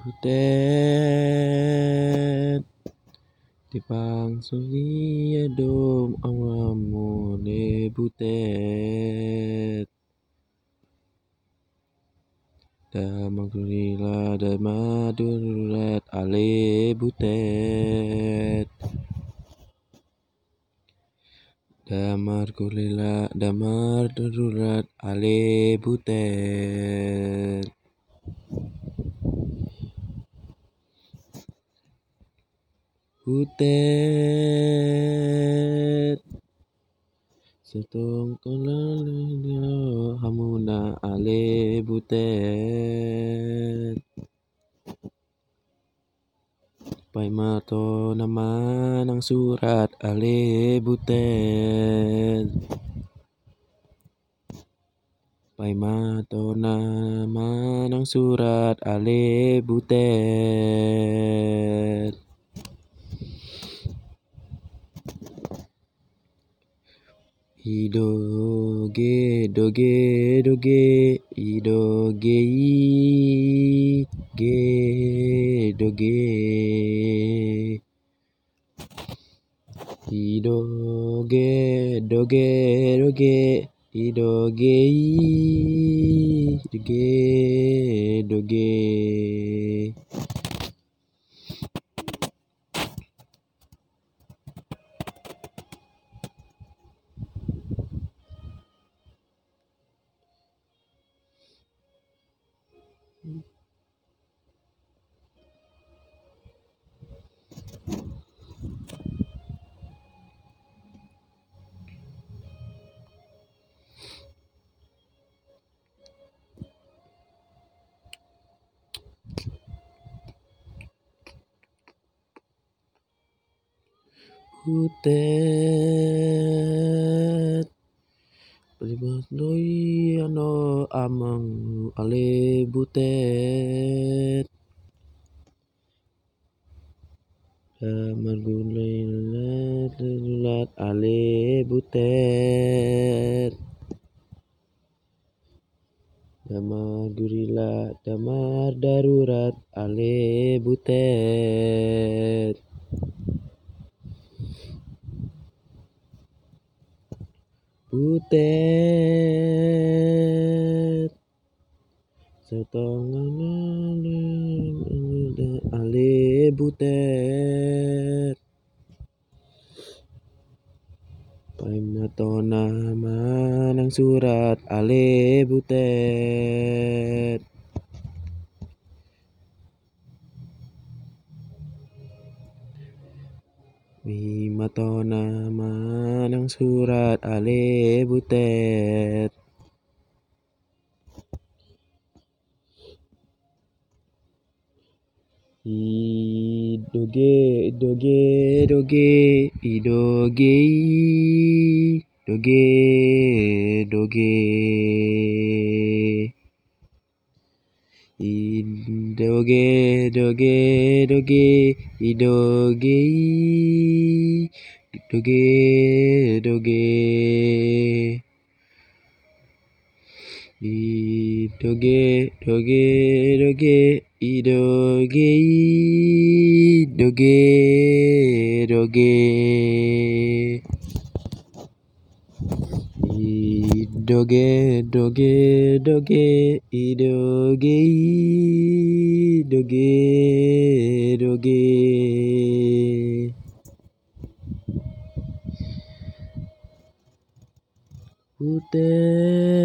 Butet. Dom awamone butet. Damang kulila damadurat ale butet. Damar kulila damar darurat ale butet Butet Setong kalalnya hamuna ale butet Pai mato nama nang surat ale butet Pai mato nama nang surat ale butet Idoge doge doge idoge i ge doge Idoge doge doge idoge i ge doge Butet Palibat doi ano amang ale butet. Damar gulai lat ale butet. Damar gurila damar darurat ale butet Butet Setongah ale butet Pai mato nama nang surat ale butet Mato nama nang surat ale butet. Idoge doge doge idoge i doge doge Idoge doge doge idoge i doge doge Idoge doge doge idoge i doge doge Idoge doge doge idoge i doge doge Butet